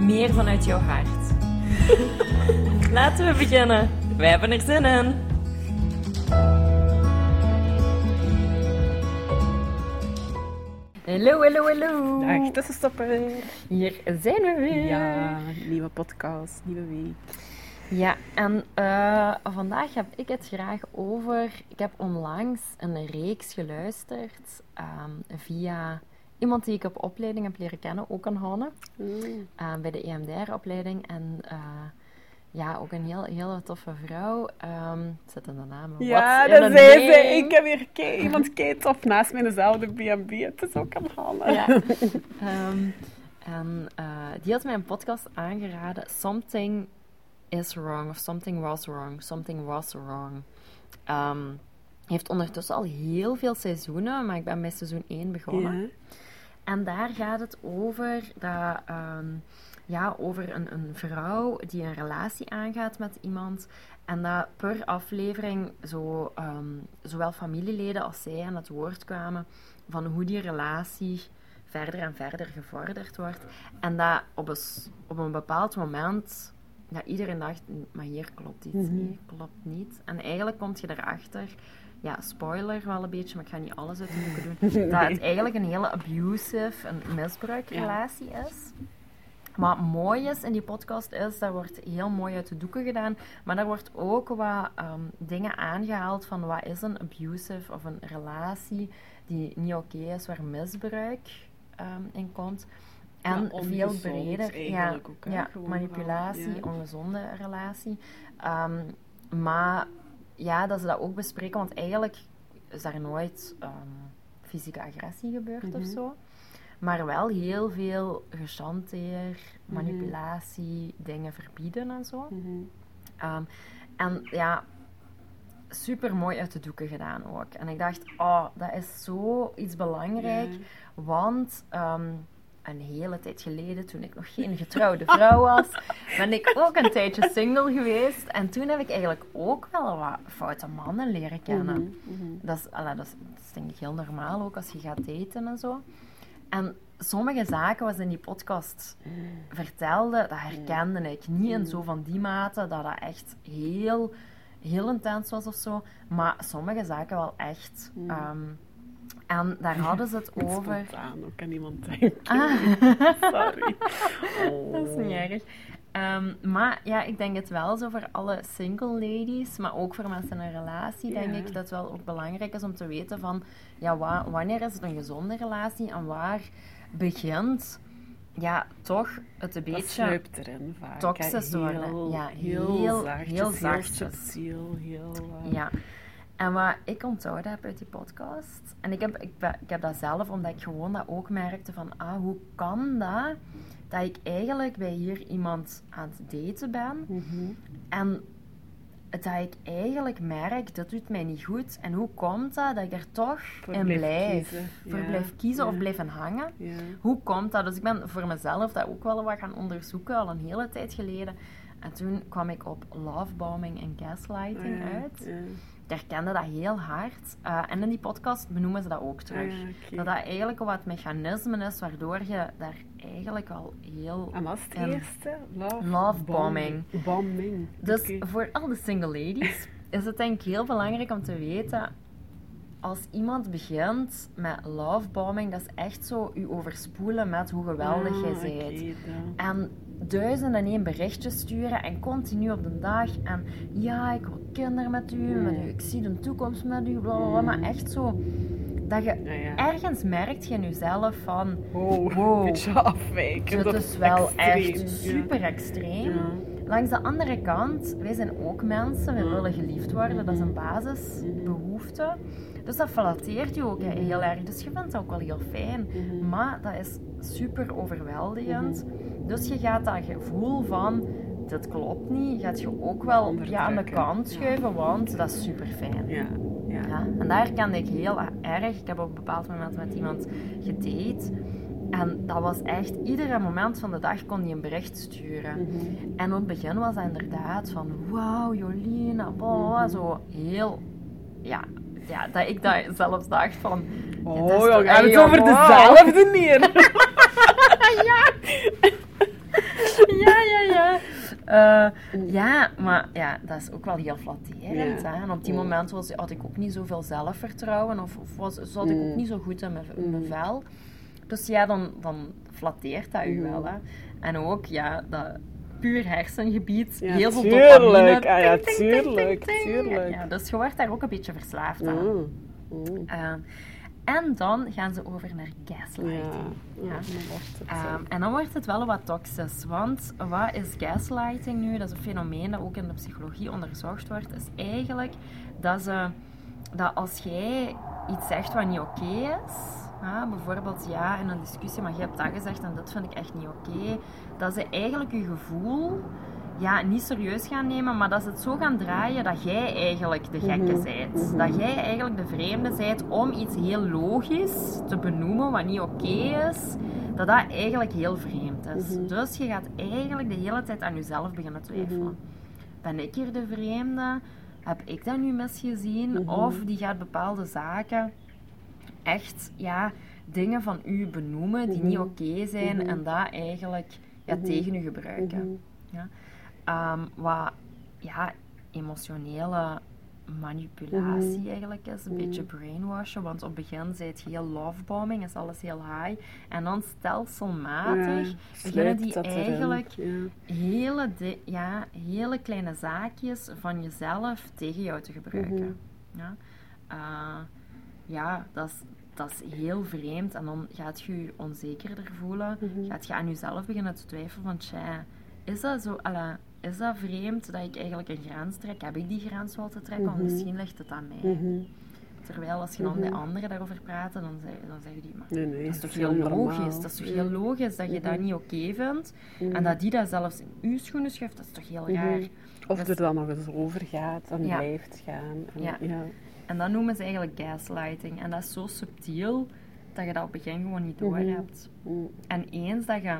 meer vanuit jouw hart. Laten we beginnen. Wij hebben er zin in. Hallo, hallo, hallo. Dag tussenstopper. Hier zijn we weer. Ja, nieuwe podcast, nieuwe week. Ja, en eh, vandaag heb ik het graag over. Ik heb onlangs een reeks geluisterd ehm, via iemand die ik op opleiding heb leren kennen, ook een Hanne, eh, bij de EMDR-opleiding. En eh, ja, ook een heel, hele toffe vrouw. Het zit in de naam. Ja, dat zei ze. Ik heb hier kei- iemand kei tof naast mij in dezelfde B&B. Het is ook een Hanne. Ja. Ehm, en eh, die had mij een podcast aangeraden. Something is wrong. Of something was wrong. Something was wrong. Ehm, heeft ondertussen al heel veel seizoenen, maar ik ben bij seizoen 1 begonnen. En daar gaat het over, dat, ehm, ja, over een, een vrouw die een relatie aangaat met iemand. En dat per aflevering zo, ehm, zowel familieleden als zij aan het woord kwamen van hoe die relatie verder en verder gevorderd wordt. En dat op een, op een bepaald moment dat iedereen dacht, maar hier klopt iets, Mhm. hier klopt niet. En eigenlijk kom je erachter, ja, spoiler wel een beetje, maar ik ga niet alles uit de boeken doen, dat het eigenlijk een hele abusive, een misbruikrelatie is. Wat mooi is in die podcast is, dat wordt heel mooi uit de doeken gedaan, maar daar wordt ook wat ehm, dingen aangehaald van wat is een abusive of een relatie die niet oké is, waar misbruik ehm, in komt. En Ja, veel breder, ja, ook, ja manipulatie, ja. ongezonde relatie. Ehm, maar ja, dat ze dat ook bespreken, want eigenlijk is daar nooit ehm, fysieke agressie gebeurd of Mhm. zo. Maar wel heel veel gechanteer, manipulatie, dingen verbieden en zo. Mhm. Ehm, en ja, super mooi uit de doeken gedaan ook. En ik dacht, oh, dat is zo iets belangrijk. Want ehm, een hele tijd geleden, toen ik nog geen getrouwde vrouw was, ben ik ook een tijdje single geweest. En toen heb ik eigenlijk ook wel wat foute mannen leren kennen. Mhm, mhm. Dat, is, dat, is, dat is denk ik heel normaal ook als je gaat daten en zo. En sommige zaken wat ze in die podcast vertelde, dat herkende ik niet in zo van die mate dat dat echt heel, heel intens was of zo. Maar sommige zaken wel echt. Ehm, en daar hadden ze het over. Spontaan ook aan iemand denken. Ah. Sorry. Oh. Dat is niet erg. Ehm, maar ja, ik denk het wel zo voor alle single ladies, maar ook voor mensen in een relatie, denk ik dat het wel ook belangrijk is om te weten van, ja, wa- wanneer is het een gezonde relatie en waar begint, ja, toch het een beetje... erin vaak. toxisch worden. Ja, heel, heel- zachtjes, heel... eh, Ja. En wat ik onthouden heb uit die podcast, en ik heb, ik, heb dat zelf, omdat ik gewoon dat ook merkte van, ah, hoe kan dat, dat ik eigenlijk bij hier iemand aan het daten ben, mhm. en dat ik eigenlijk merk, dat doet mij niet goed. En hoe komt dat dat ik er toch Voor in blijf blijf? kiezen. Voor Ja, blijf kiezen of blijven hangen? Ja. Hoe komt dat? Dus ik ben voor mezelf dat ook wel wat gaan onderzoeken, al een hele tijd geleden. En toen kwam ik op lovebombing en gaslighting Ah, uit. Herkende dat heel hard. Eh, en in die podcast benoemen ze dat ook terug. Ah. Dat dat eigenlijk wat mechanisme is waardoor je daar eigenlijk al heel... En is het eerste? Love, Love bombing. Bombing. Dus voor al de single ladies is het denk ik heel belangrijk om te weten... Als iemand begint met lovebombing, dat is echt zo u overspoelen met hoe geweldig Ah, jij bent. oké, dan. En duizend en één berichtjes sturen en continu op de dag. En ja, ik wil kinderen met u, met u ik zie een toekomst met u, bla bla bla. Maar echt zo, dat je ja. ergens merkt je in jezelf van, Wow, Wow. beetje afwijken. dat is wel extreem, echt super extreem. Ja. langs de andere kant, wij zijn ook mensen, we willen geliefd worden, dat is een basisbehoefte. Dus dat flatteert je ook heel erg. Dus je vindt dat ook wel heel fijn. Maar dat is super overweldigend. Dus je gaat dat gevoel van dit klopt niet, gaat je ook wel ja, aan de kant schuiven, want dat is super fijn. Ja. Ja. Ja, en daar kende ik heel erg. Ik heb op een bepaald moment met iemand gedate. En dat was echt, iedere moment van de dag kon hij een bericht sturen. En op het begin was dat inderdaad van, wauw, Jolien, blah, blah, zo heel, ja, ja, dat ik daar zelfs dacht van... ja, Oh, toch we gaan het over dezelfde neer. ja. ja, ja, ja. Eh, ja, maar ja, dat is ook wel heel flatterend. Ja. Hè? En op die moment was, had ik ook niet zoveel zelfvertrouwen of, of was, zat ik ook Mm. niet zo goed in mijn, mijn vel. Dus ja, dan, dan flatteert dat Mm. u wel. Hè? En ook, ja, dat puur hersengebied, Ja, heel veel tuurlijk. dopamine. Ah ja, tuurlijk, tuurlijk. Ja, dus je wordt daar ook een beetje verslaafd aan. Mm. Mm. Eh, en dan gaan ze over naar gaslighting. ja, Ja. dan wordt het. Ehm, en dan wordt het wel wat toxisch. Want wat is gaslighting nu? Dat is een fenomeen dat ook in de psychologie onderzocht wordt. Is eigenlijk dat, ze, dat als jij iets zegt wat niet oké is, bijvoorbeeld ja, in een discussie, maar je hebt dat gezegd en dit vind ik echt niet oké, dat ze eigenlijk je gevoel ja, niet serieus gaan nemen, maar dat ze het zo gaan draaien dat jij eigenlijk de gekke bent. Dat jij eigenlijk de vreemde bent om iets heel logisch te benoemen wat niet oké is, dat dat eigenlijk heel vreemd is. Dus je gaat eigenlijk de hele tijd aan jezelf beginnen twijfelen. Ben ik hier de vreemde? Heb ik dat nu misgezien? Of die gaat bepaalde zaken echt ja, dingen van u benoemen die niet oké zijn en dat eigenlijk ja, tegen u gebruiken. Ja. Ehm, wat ja, emotionele manipulatie eigenlijk is, een beetje brainwashen, want op het begin zei het heel lovebombing, is alles heel high, en dan stelselmatig beginnen die eigenlijk Ja. hele, ja, hele kleine zaakjes van jezelf tegen jou te gebruiken. Ja, Eh, ja dat, is, dat is heel vreemd. En dan gaat je je onzekerder voelen. Gaat je aan jezelf beginnen te twijfelen van, tja, is dat zo... alla, is dat vreemd dat ik eigenlijk een grens trek? Heb ik die grens wel te trekken? Want misschien ligt het aan mij. Mhm. Terwijl als je dan met anderen daarover praat, dan, dan zeggen die... Maar, Nee, nee, dat is toch heel normaal. logisch? Dat is toch heel logisch dat je dat niet oké vindt? Mhm. En dat die dat zelfs in uw schoenen schuift, dat is toch heel raar? Of Dus- er dan nog eens over gaat en Ja. blijft gaan. En, Ja. ja. En dat noemen ze eigenlijk gaslighting. En dat is zo subtiel dat je dat op het begin gewoon niet door hebt. Mm. En eens dat je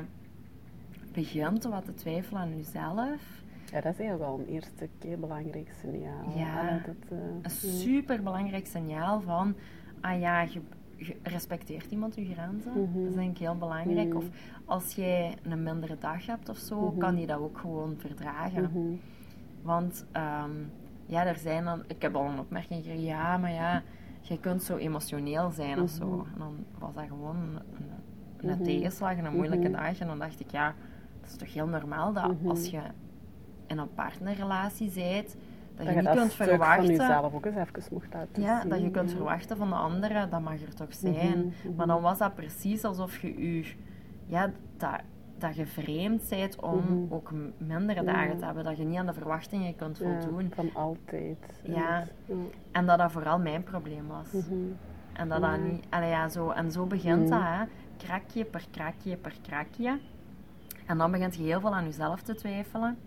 begint wat te twijfelen aan jezelf, Ja, dat is eigenlijk wel een eerste keer belangrijk signaal. Ja. Allee, dat, eh, een super belangrijk signaal van, ah ja, je, je respecteert iemand je grenzen. Mhm. Dat is denk ik heel belangrijk. Of als jij een mindere dag hebt of zo, kan die dat ook gewoon verdragen. mhm. Want ehm, ja, er zijn dan, ik heb al een opmerking gekregen, ja, maar ja, je kunt zo emotioneel zijn of zo. En dan was dat gewoon een, een, tegenslag en een moeilijke dag. En dan dacht ik, ja, is toch heel normaal dat als je in een partnerrelatie bent, dat, je Dat niet kunt verwachten. van jezelf ook eens even mocht laten Ja, zien. dat je kunt ja. verwachten van de andere, dat mag er toch zijn. Maar dan was dat precies alsof je je, ja, dat, dat je vreemd bent om ook mindere dagen te hebben. Dat je niet aan de verwachtingen kunt Ja, voldoen. van altijd. Ja. En dat dat vooral mijn probleem was. Mhm. En dat dat niet... Allee, ja, zo, en zo begint dat, hè. Krakje per krakje per krakje. En dan begint je heel veel aan jezelf te twijfelen.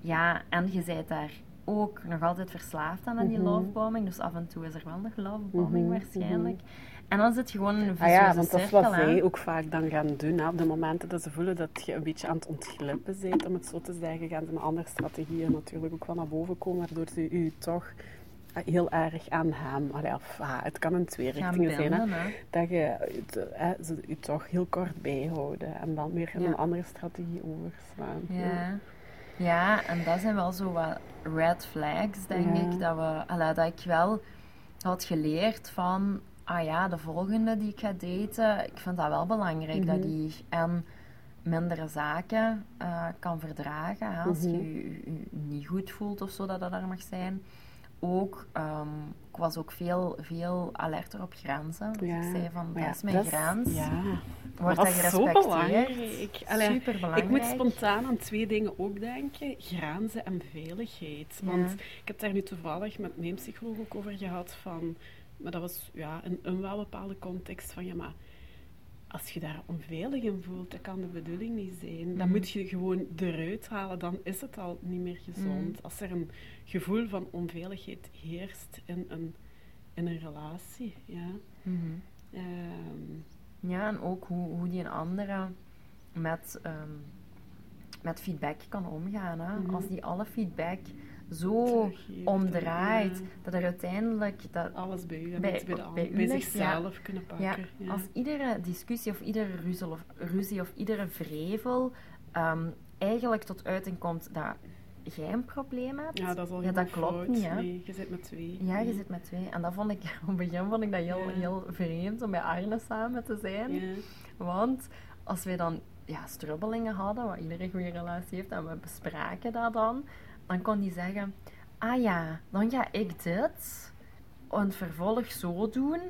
Ja, en je bent daar ook nog altijd verslaafd aan, aan die lovebombing. Dus af en toe is er wel nog lovebombing waarschijnlijk. En dan zit je gewoon in een Ah vicieuze ja, want dat is wat zij ook vaak dan gaan doen. Hè. Op de momenten dat ze voelen dat je een beetje aan het ontglippen bent, om het zo te zeggen, gaan ze met andere strategieën natuurlijk ook wel naar boven komen, waardoor ze u toch heel erg aan hem, allee, of, ah, het kan in twee Gaan richtingen zijn, hè, binden, hè. dat je het, ze u toch heel kort bijhouden en dan weer in Ja. een andere strategie overslaan. Ja. ja, en dat zijn wel zo wat red flags, denk Ja. ik. Dat, we, allee, dat ik wel had geleerd van, ah ja, de volgende die ik ga daten, ik vind dat wel belangrijk dat die en mindere zaken eh, kan verdragen. Hè, als je je je niet goed voelt of zo, dat dat er mag zijn. Ook, ehm, ik was ook veel, veel alerter op grenzen. Dus Ja, ik zei van, dat ja, is mijn grens. Ja, Wordt dat dat is zo gerespecteerd? belangrijk. Allee, Superbelangrijk. Ik moet spontaan aan twee dingen ook denken. Grenzen en veiligheid. Want Ja. ik heb daar nu toevallig met mijn psycholoog ook over gehad van... Maar dat was ja, in een wel bepaalde context van... Ja, maar als je daar onveilig in voelt, dat kan de bedoeling niet zijn. Dan Mhm. moet je gewoon eruit halen. Dan is het al niet meer gezond. Mhm. Als er een gevoel van onveiligheid heerst in een, in een relatie, ja... Mhm. Ehm, Ja, en ook hoe, hoe die een andere met, ehm, met feedback kan omgaan. Hè? Mhm. Als die alle feedback zo omdraait, dat er uiteindelijk... Dat, alles bij u Bij- bij de ander. zichzelf kunnen pakken. ja, als iedere discussie of iedere ruzie of, ruzie of iedere vrevel ehm, eigenlijk tot uiting komt dat jij een probleem hebt. Ja, dat is al Ja, dat klopt fout. niet, hè? Nee, je zit met twee. Ja, je Nee. zit met twee. En dat vond ik, op het begin vond ik dat heel, Ja. heel vreemd om bij Arne samen te zijn. Ja. Want als wij dan ja, strubbelingen hadden, wat iedere goede relatie heeft, en we bespraken dat dan, dan kon die zeggen, ah ja, dan ga ik dit en het vervolg zo doen.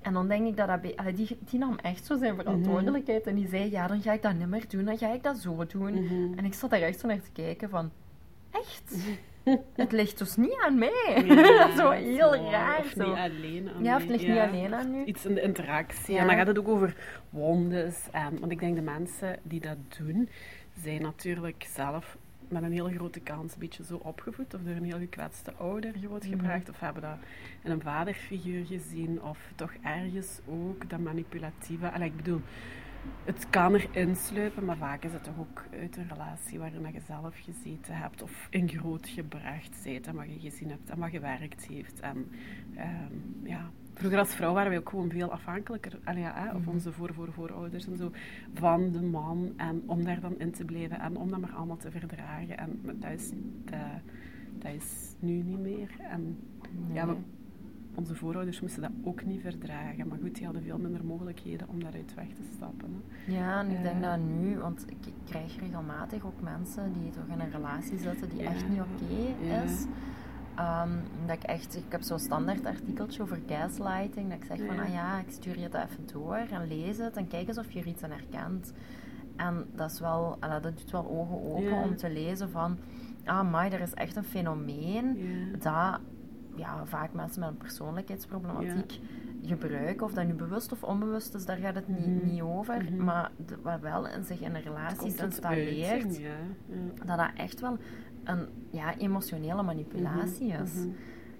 En dan denk ik dat dat... allee, die, die nam echt zo zijn verantwoordelijkheid en die zei, ja, dan ga ik dat niet meer doen, dan ga ik dat zo doen. Mhm. En ik zat daar echt zo naar te kijken van, echt? het ligt dus niet aan mij. Ja, zo heel zo. raar. Of zo. niet alleen aan Ja, of het ligt niet alleen aan u. Iets in de interactie. Ja. En dan gaat het ook over wondes. En, want ik denk de mensen die dat doen, zijn natuurlijk zelf met een hele grote kans een beetje zo opgevoed. Of door een heel gekwetste ouder grootgebracht. Mhm. Of hebben dat in een vaderfiguur gezien. Of toch ergens ook dat manipulatieve. Allee, ik bedoel, het kan erin sluipen, maar vaak is het toch ook uit een relatie waarin je zelf gezeten hebt of in groot gebracht bent en wat je gezien hebt en wat gewerkt heeft. En ehm, ja, vroeger als vrouw waren wij ook gewoon veel afhankelijker, allee, ja, hè, of Mhm. onze voor, voor, voorouders en zo, van de man en om daar dan in te blijven en om dat maar allemaal te verdragen. En dat is, dat, dat is nu niet meer. En ja, we- onze voorouders moesten dat ook niet verdragen. Maar goed, die hadden veel minder mogelijkheden om daaruit weg te stappen. Hè. Ja, en ik denk Eh. dat nu, want ik, krijg regelmatig ook mensen die toch in een relatie zitten die echt niet oké is. Ehm, dat ik echt, ik heb zo'n standaard artikeltje over gaslighting, dat ik zeg van, Ja. ah ja, ik stuur je dat even door en lees het en kijk eens of je er iets aan herkent. En dat is wel, allee, dat doet wel ogen open Ja. om te lezen van, ah maar er is echt een fenomeen Ja. dat ja, vaak mensen met een persoonlijkheidsproblematiek gebruiken. Of dat nu bewust of onbewust is, daar gaat het niet, Mhm. niet over. Mhm. Maar de- wat wel in zich in een relatie installeert, uiting, ja. Ja. dat dat echt wel een ja, emotionele manipulatie is. Mhm.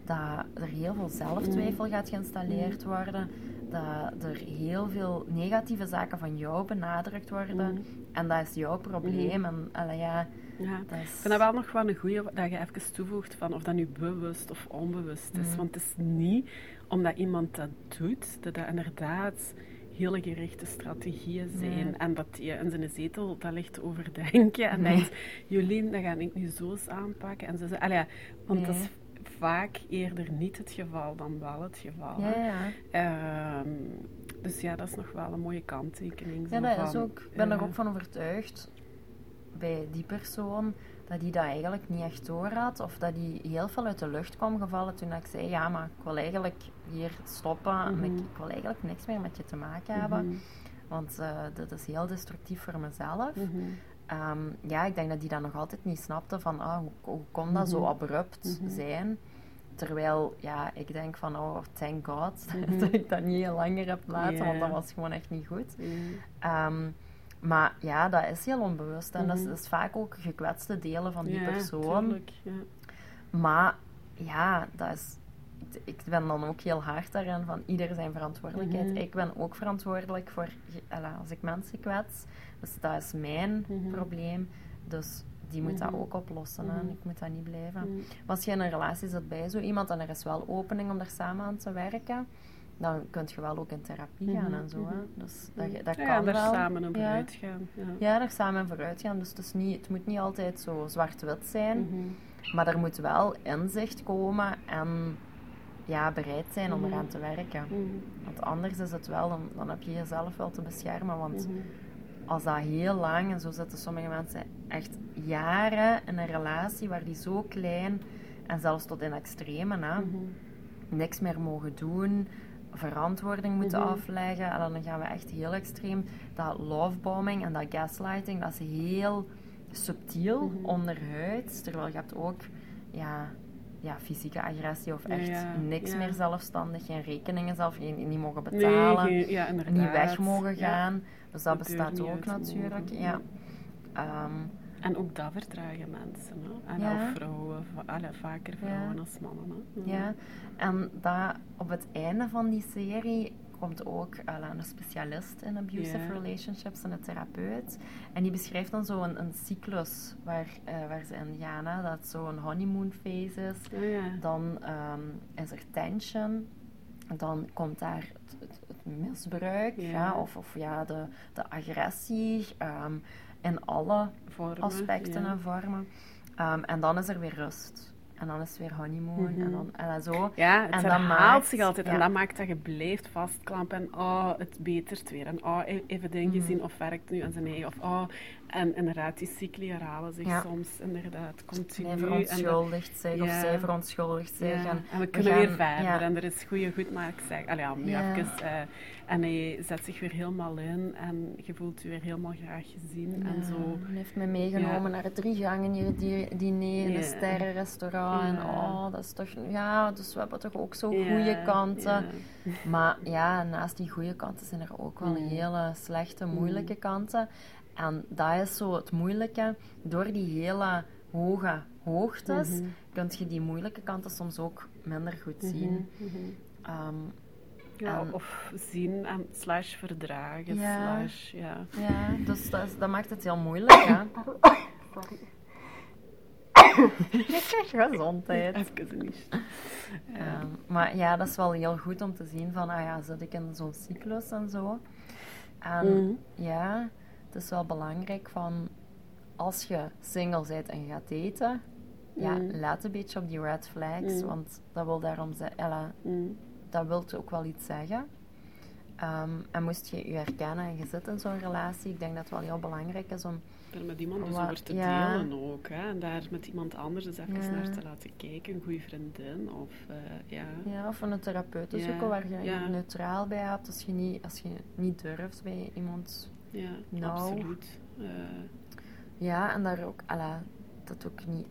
Dat er heel veel zelftwijfel gaat geïnstalleerd worden. Dat er heel veel negatieve zaken van jou benadrukt worden. En dat is jouw probleem. En ja, Ja. dat is... Ik vind dat wel nog wel een goeie dat je even toevoegt van of dat nu bewust of onbewust is. Mhm. Want het is niet omdat iemand dat doet, dat dat inderdaad hele gerichte strategieën zijn. En dat je in zijn zetel dat ligt overdenken. En denkt, Jolien, dat ga ik nu zo eens aanpakken. En ze allee, want dat is vaak eerder niet het geval dan wel het geval. Ja, hè. ja. Ehm, dus ja, dat is nog wel een mooie kanttekening. Ja, dat is ook, ik ben er eh, ook van overtuigd bij die persoon dat hij dat eigenlijk niet echt door had. Of dat hij heel veel uit de lucht kwam gevallen toen ik zei: Ja, maar ik wil eigenlijk hier stoppen. en ik, Mhm. ik wil eigenlijk niks meer met je te maken hebben. mhm, Want eh dat is heel destructief voor mezelf. mhm. Ehm, ja, ik denk dat hij dat nog altijd niet snapte van ah, hoe, hoe kon dat zo abrupt zijn. Terwijl, ja, ik denk van, oh, thank God dat ik dat niet heel langer heb laten, want dat was gewoon echt niet goed. Ja. Maar ja, dat is heel onbewust. En dat, is, Mhm. dat is vaak ook gekwetste delen van die Ja, persoon. tuurlijk, ja. Maar ja, dat is, ik- ben dan ook heel hard daarin van ieder zijn verantwoordelijkheid. Mhm. Ik ben ook verantwoordelijk voor als ik mensen kwets. Dus dat is mijn Mhm. probleem. Dus die moet dat ook oplossen. Mhm. Ik moet dat niet blijven. Maar als je in een relatie zit bij zo iemand en er is wel opening om daar samen aan te werken, dan kun je wel ook in therapie gaan Mhm, en zo. Hè. mhm. Dus dat, dat ja, kan daar wel. samen over Ja. uitgaan. Ja. Ja, daar samen in vooruit gaan. Dus het, is niet, het moet niet altijd zo zwart-wit zijn. Mhm. Maar er moet wel inzicht komen en ja, bereid zijn om Mhm. eraan te werken. Want anders is het wel, dan, dan heb je jezelf wel te beschermen. Want als dat heel lang, en zo zitten sommige mensen echt jaren in een relatie waar die zo klein en zelfs tot in extreme, hè, niks meer mogen doen, verantwoording moeten Mhm. afleggen. En dan gaan we echt heel extreem. Dat lovebombing en dat gaslighting, dat is heel subtiel Mhm. onderhuids. Terwijl je hebt ook ja, ja, fysieke agressie of echt ja, niks ja. meer zelfstandig. Geen rekeningen zelf, geen, niet mogen betalen. niet weg mogen gaan. Dus dat deur bestaat ook natuurlijk. Ja. Ehm, En ook dat vertragen mensen. Hè? En Ja. Of vrouwen, allee, vaker vrouwen Ja. als mannen. Hè? ja. En dat, op het einde van die serie komt ook een specialist in abusive relationships, een therapeut. En die beschrijft dan zo een, een cyclus waar, eh, waar ze in gaan. Hè. Dat zo'n honeymoon phase is. Ja. Dan ehm, is er tension. Dan komt daar het, het, het misbruik, ja. of, of ja, de, de agressie ehm, in alle Vormen, aspecten ja. en vormen. Ehm, en dan is er weer rust. En dan is het weer honeymoon. En dan en dan zo. Ja, het En dat herhaalt maakt- zich altijd. En dat maakt dat je blijft vastklampen. En oh, het betert weer. En oh, e- even dingen Mhm. zien of werkt nu aan zijn eigen. Of oh, en inderdaad, die cycli herhalen zich Ja. soms inderdaad continu. Hij verontschuldigt zich of zij verontschuldigt zich. Ja, En en we we kunnen gaan- weer verder. En er is goede goed, maar ik zeg... Allee, ja, nu even... eh, en hij zet zich weer helemaal in. En je voelt je weer helemaal graag gezien. En zo... Hij heeft me meegenomen naar het drie gangen hier di- diner in een sterrenrestaurant. En oh, dat is toch... Ja, dus we hebben toch ook zo goede kanten. Maar ja, naast die goede kanten zijn er ook wel Mm. hele slechte, moeilijke kanten. En dat is zo het moeilijke. Door die hele hoge hoogtes Mhm. kun je die moeilijke kanten soms ook minder goed zien. Mhm, mhm. Ehm, Ja, En- of zien en slash verdragen, Ja. slash, ja. ja, dus dat, is- dat maakt het heel moeilijk, hè. Gezondheid. Even niet. Ehm, maar ja, dat is wel heel goed om te zien van, ah ja, zit ik in zo'n cyclus en zo. En Mhm. ja, het is wel belangrijk van, als je single bent en je gaat daten, ja, Mhm. let een beetje op die red flags, Mhm. want dat wil daarom zeggen, Mm. dat wil ook wel iets zeggen. Ehm, en moest je je herkennen en je zit in zo'n relatie, ik denk dat het wel heel belangrijk is om Er met iemand dus Wat- over te ja. delen ook. Hè? En daar met iemand anders eens even Ja. naar te laten kijken. Een goede vriendin of eh, ja. Ja, of een therapeut te Ja, zoeken waar je ja. je neutraal bij hebt. Als je niet, als je niet durft bij iemand. Ja, Nou. absoluut. Eh, Ja, en daar ook, ala, dat ook niet,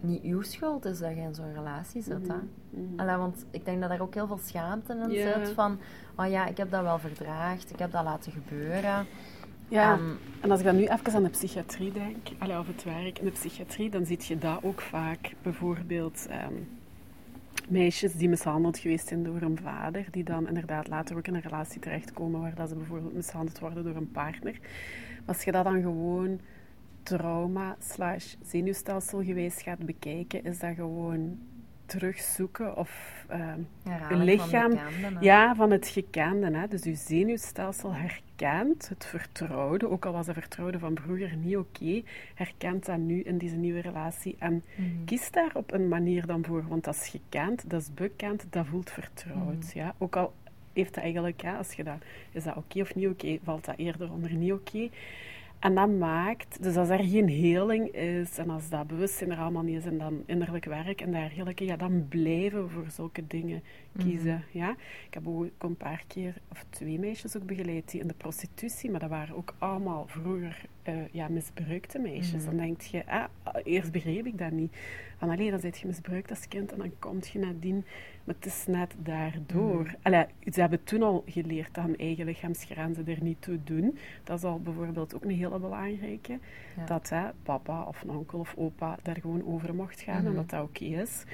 niet uw schuld is dat je in zo'n relatie zit. Hè? mhm, mhm. Want ik denk dat daar ook heel veel schaamte in zit. Van, oh ja, ik heb dat wel verdraagd, ik heb dat laten gebeuren. Ja, En- en als ik dan nu even aan de psychiatrie denk, allee, of het werk in de psychiatrie, dan zie je dat ook vaak. Bijvoorbeeld ehm, meisjes die mishandeld geweest zijn door een vader, die dan inderdaad later ook in een relatie terechtkomen waar dat ze bijvoorbeeld mishandeld worden door een partner. Als je dat dan gewoon trauma slash zenuwstelsel geweest gaat bekijken, is dat gewoon terugzoeken of herhaling lichaam, van ja, van het gekende. Hè? Dus je zenuwstelsel herkent het vertrouwde, ook al was het vertrouwde van vroeger niet oké, herkent dat nu in deze nieuwe relatie. En Mhm. kies daar op een manier dan voor, want dat is gekend, dat is bekend, dat voelt vertrouwd. Mhm. Ja? Ook al heeft dat eigenlijk, ja, als je dat, is dat oké of niet oké, valt dat eerder onder niet oké. En dat maakt, dus als er geen heling is en als dat bewustzijn er allemaal niet is en dan innerlijk werk en dergelijke, ja, dan blijven we voor zulke dingen kiezen. Ja? Ik heb ook een paar keer, of twee meisjes ook begeleid die in de prostitutie, maar dat waren ook allemaal vroeger eh, ja, misbruikte meisjes. Mhm. Dan denk je, ah, eerst begreep ik dat niet. Van alleen dan zit je misbruikt als kind en dan kom je nadien. Maar het is net daardoor. Mhm. Allee, ze hebben toen al geleerd dat hun eigen lichaamsgrenzen er niet toe doen. Dat is al bijvoorbeeld ook een hele belangrijke. Ja. Dat hè, papa of een onkel of opa daar gewoon over mocht gaan en Mhm. dat dat oké is.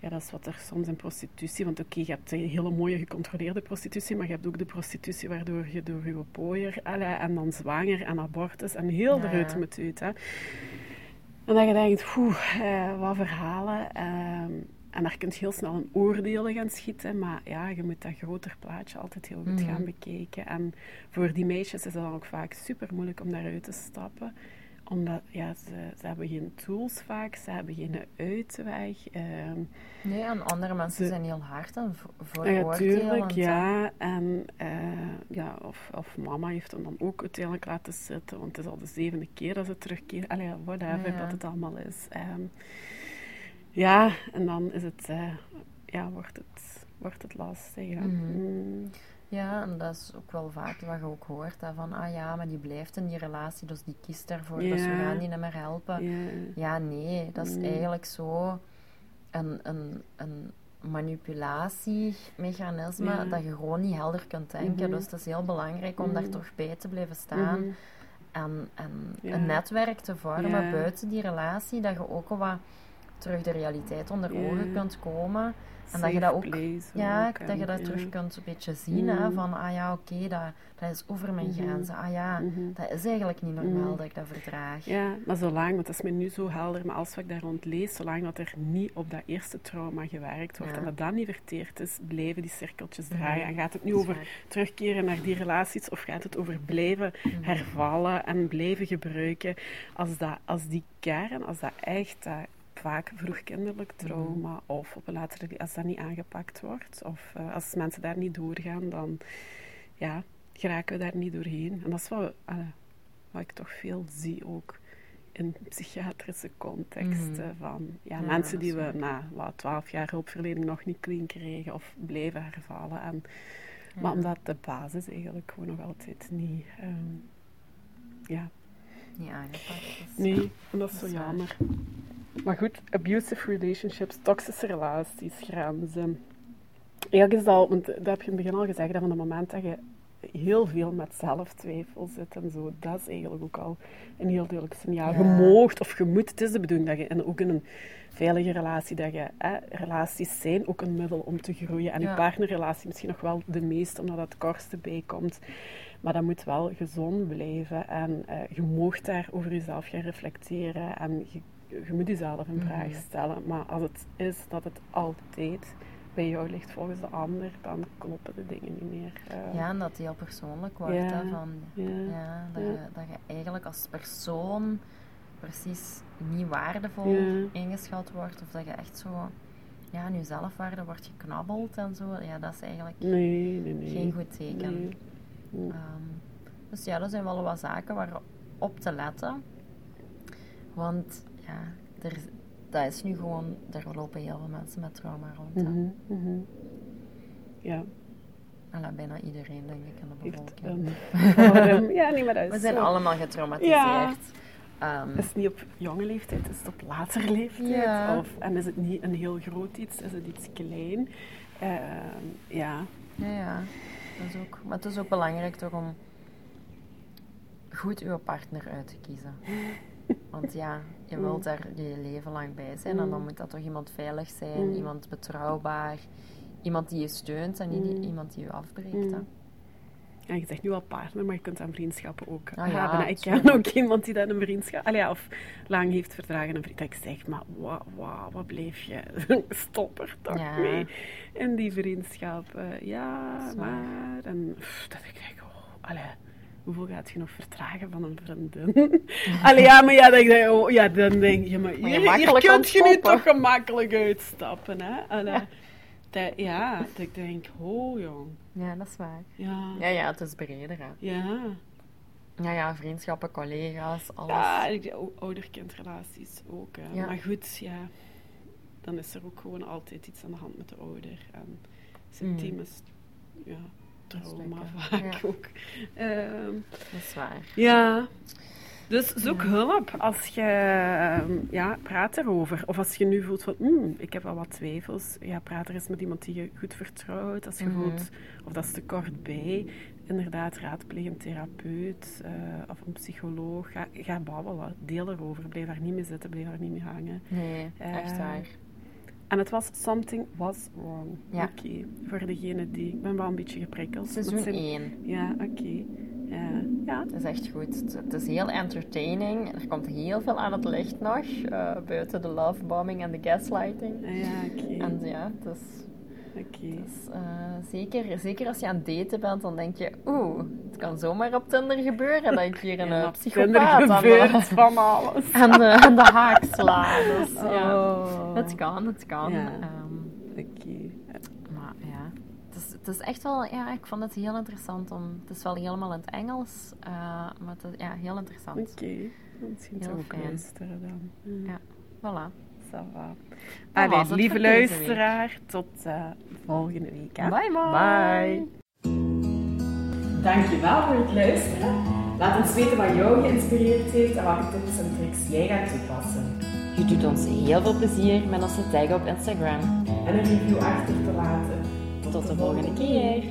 Ja, dat is wat er soms in prostitutie... Want oké, je hebt een hele mooie gecontroleerde prostitutie, maar je hebt ook de prostitutie waardoor je door je pooier en dan zwanger en abortus en heel eruit ja. moet uit. Hè. En dat je denkt, poeh, eh, wat verhalen. ehm, en daar kun je heel snel een oordelen gaan schieten. Maar ja, je moet dat groter plaatje altijd heel goed Mhm. gaan bekijken. En voor die meisjes is het dan ook vaak super moeilijk om daaruit te stappen. Omdat ja, ze, ze hebben geen tools vaak, ze hebben geen uitweg. ehm, Nee, en andere mensen Ze- zijn heel hard en vo- ja. En eh, ja, of, of mama heeft hem dan ook uiteindelijk laten zitten, want het is al de zevende keer dat ze terugkeert. Allee, whatever Ja. dat het allemaal is. Ehm, ja, en dan is het, eh, ja, wordt het wordt het lastig. Ja. Mhm. Mm. Ja, en dat is ook wel vaak wat je ook hoort. Hè, van, ah ja, maar die blijft in die relatie, dus die kiest daarvoor. Dus we Ja. gaan die niet meer helpen. Ja. Ja, nee, dat is Mm. eigenlijk zo een, een, een manipulatiemechanisme Ja. dat je gewoon niet helder kunt denken. Mhm. Dus het is heel belangrijk om daar Mhm. toch bij te blijven staan Mhm. en, en Ja. een netwerk te vormen Ja. buiten die relatie, dat je ook wat terug de realiteit onder Ja. ogen kunt komen. En dat je dat ook, ja, ook, dat je dat ja. terug kunt een beetje zien. Hè, Mhm. van, ah ja, oké, dat, dat is over mijn Mhm. grenzen. Ah ja, Mhm. dat is eigenlijk niet normaal Mhm. dat ik dat verdraag. Ja, maar zolang, want dat is me nu zo helder, maar als ik daar rond lees, zolang dat er niet op dat eerste trauma gewerkt wordt Ja. en dat dat niet verteerd is, blijven die cirkeltjes draaien. Mhm. En gaat het nu over waar. terugkeren naar die relaties of gaat het over blijven hervallen en blijven gebruiken als, dat, als die kern, als dat echt dat vaak vroegkinderlijk Mhm. trauma of op een latere, als dat niet aangepakt wordt of eh, als mensen daar niet doorgaan, dan ja, geraken we daar niet doorheen. En dat is wat, eh, wat ik toch veel zie ook in psychiatrische contexten Mhm. van ja, Ja, mensen die we na wat, 12 jaar hulpverlening nog niet clean kregen of blijven hervallen. En, Ja. Maar omdat de basis eigenlijk gewoon nog altijd niet, ehm, ja, Niet aangepakt is. nee, en dat is zo waar. Maar goed, abusive relationships, toxische relaties, grenzen. Eigenlijk is dat, want dat heb je in het begin al gezegd, dat van het moment dat je heel veel met zelftwijfel zit en zo, dat is eigenlijk ook al een heel duidelijk signaal. Je Ja. moogt of je moet, het is de bedoeling dat je, en ook in een veilige relatie, dat je, hè, relaties zijn ook een middel om te groeien. En Ja. je partnerrelatie misschien nog wel de meeste, omdat dat het kortste bij komt. Maar dat moet wel gezond blijven en eh, je moogt daar over jezelf gaan reflecteren en je, je moet jezelf een vraag Mhm. stellen. Maar als het is dat het altijd bij jou ligt volgens de ander, dan kloppen de dingen niet meer. Eh, Ja, en dat die heel persoonlijk wordt. Ja. Hè, van, ja. ja, dat. Je, dat je eigenlijk als persoon precies niet waardevol ingeschat wordt. Of dat je echt zo ja, aan je zelfwaarde wordt geknabbeld en zo. Ja, dat is eigenlijk Nee, nee, nee. geen goed teken. Ehm, dus ja, dat zijn wel wat zaken waar op te letten. Want ja, er, dat is nu gewoon, daar lopen heel veel mensen met trauma rond. Ja, En dat bijna iedereen, denk ik, in de bevolking. ehm, warm. ja, nee, maar dat is We zijn zo. allemaal getraumatiseerd. Ja. Ehm, Is het niet op jonge leeftijd, is het op latere leeftijd? Ja. Of, en is het niet een heel groot iets, is het iets klein? Ehm, ja. ja, ja. Dat is ook, maar het is ook belangrijk toch om goed uw partner uit te kiezen. Want ja, je wilt daar je leven lang bij zijn en dan Mm. moet dat toch iemand veilig zijn, Mm. iemand betrouwbaar, iemand die je steunt en niet Mm. iemand die je afbreekt. Mm. hè. Ja, je zegt nu wel partner, maar je kunt aan vriendschappen ook Ah, ja, hebben. Ik ken ook iemand die dat een vriendschap... Allee, ja, of lang heeft verdragen een vriend. Dat ik zeg, maar wa- wa- wat bleef je? Stop er toch Ja. mee in die vriendschap. Eh, ja, maar... En pff, dat ik denk, oh, allee, hoeveel gaat je nog vertragen van een vriendin? allee, ja, maar ja, dan denk, ik, oh, ja, dan denk je, maar je hier je nu toch gemakkelijk uitstappen, hè? Allee, dat- ja, dat ik denk, oh jong. Ja, dat is waar. Ja. Ja, ja, het is breder. Hè. Ja. Ja, ja, vriendschappen, collega's, alles. Ja, ouder-kindrelaties ook. Hè. Ja. Maar goed, ja, dan is er ook gewoon altijd iets aan de hand met de ouder. En zijn Mm. team is ja, trauma vaak ja. ook. Ehm, Dat is waar. ja. Dus zoek Ja. hulp als je ehm, ja, praat erover. Of als je nu voelt van, "Hmm, ik heb wel wat twijfels. Ja, praat er eens met iemand die je goed vertrouwt. Als je Mhm. voelt, of dat is te kort bij. Inderdaad, raadpleeg een therapeut eh, of een psycholoog. Ga, ga babbelen. Deel erover. Blijf daar niet mee zitten. Blijf daar niet mee hangen. Nee, echt Eh, waar. En het was Something Was Wrong. Ja. Oké. Voor degene die... Ik ben wel een beetje geprikkeld. Seizoen Dat zijn- 1. Ja, oké. Ja. ja. Het is echt goed. Het, is heel entertaining. Er komt heel veel aan het licht nog. eh, buiten de lovebombing en de gaslighting. Ah, Ja, oké. En ja, het is, Oké. het is, eh, zeker, zeker als je aan het daten bent, dan denk je... Oeh, het kan zomaar op Tinder gebeuren dat ik hier een Ja, eh, op psychopaat Tinder aan de, gebeurt van alles. aan, de, aan de haak sla. Dus ja, Oh. het kan, het kan. Ja. Ehm, Oké. Maar ja, het is, het is echt wel, ja, ik vond het heel interessant om, het is wel helemaal in het Engels, eh, maar het is, ja, heel interessant. Oké. Misschien Heel fijn. luisteren dan. Ja. Voilà. Ça va. Dat was Allee, lieve luisteraar, tot eh, volgende week. Hè. Bye, bye. Bye. Dankjewel voor het luisteren. Laat ons weten wat jou geïnspireerd heeft en welke tips en tricks jij gaat toepassen. Je doet ons heel veel plezier met onze tag op Instagram. En een review achter te laten. Tot de volgende keer.